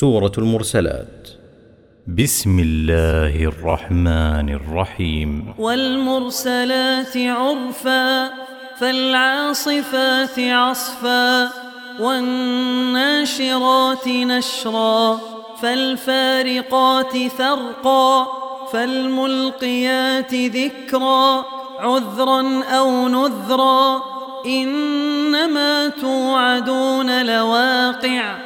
سورة المرسلات. بسم الله الرحمن الرحيم. والمرسلات عرفا فالعاصفات عصفا والناشرات نشرا فالفارقات فرقا فالملقيات ذكرا عذرا أو نذرا إنما توعدون لواقع.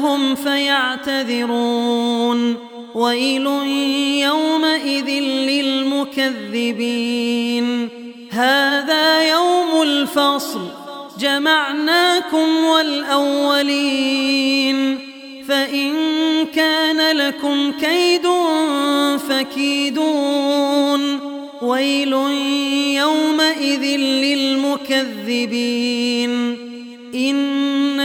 لهم فيعتذرون ويل يومئذ للمكذبين هذا يوم الفصل جمعناكم والأولين فإن كان لكم كيد فكيدون ويل يومئذ للمكذبين إن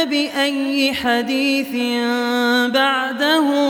فبأي حديث بعده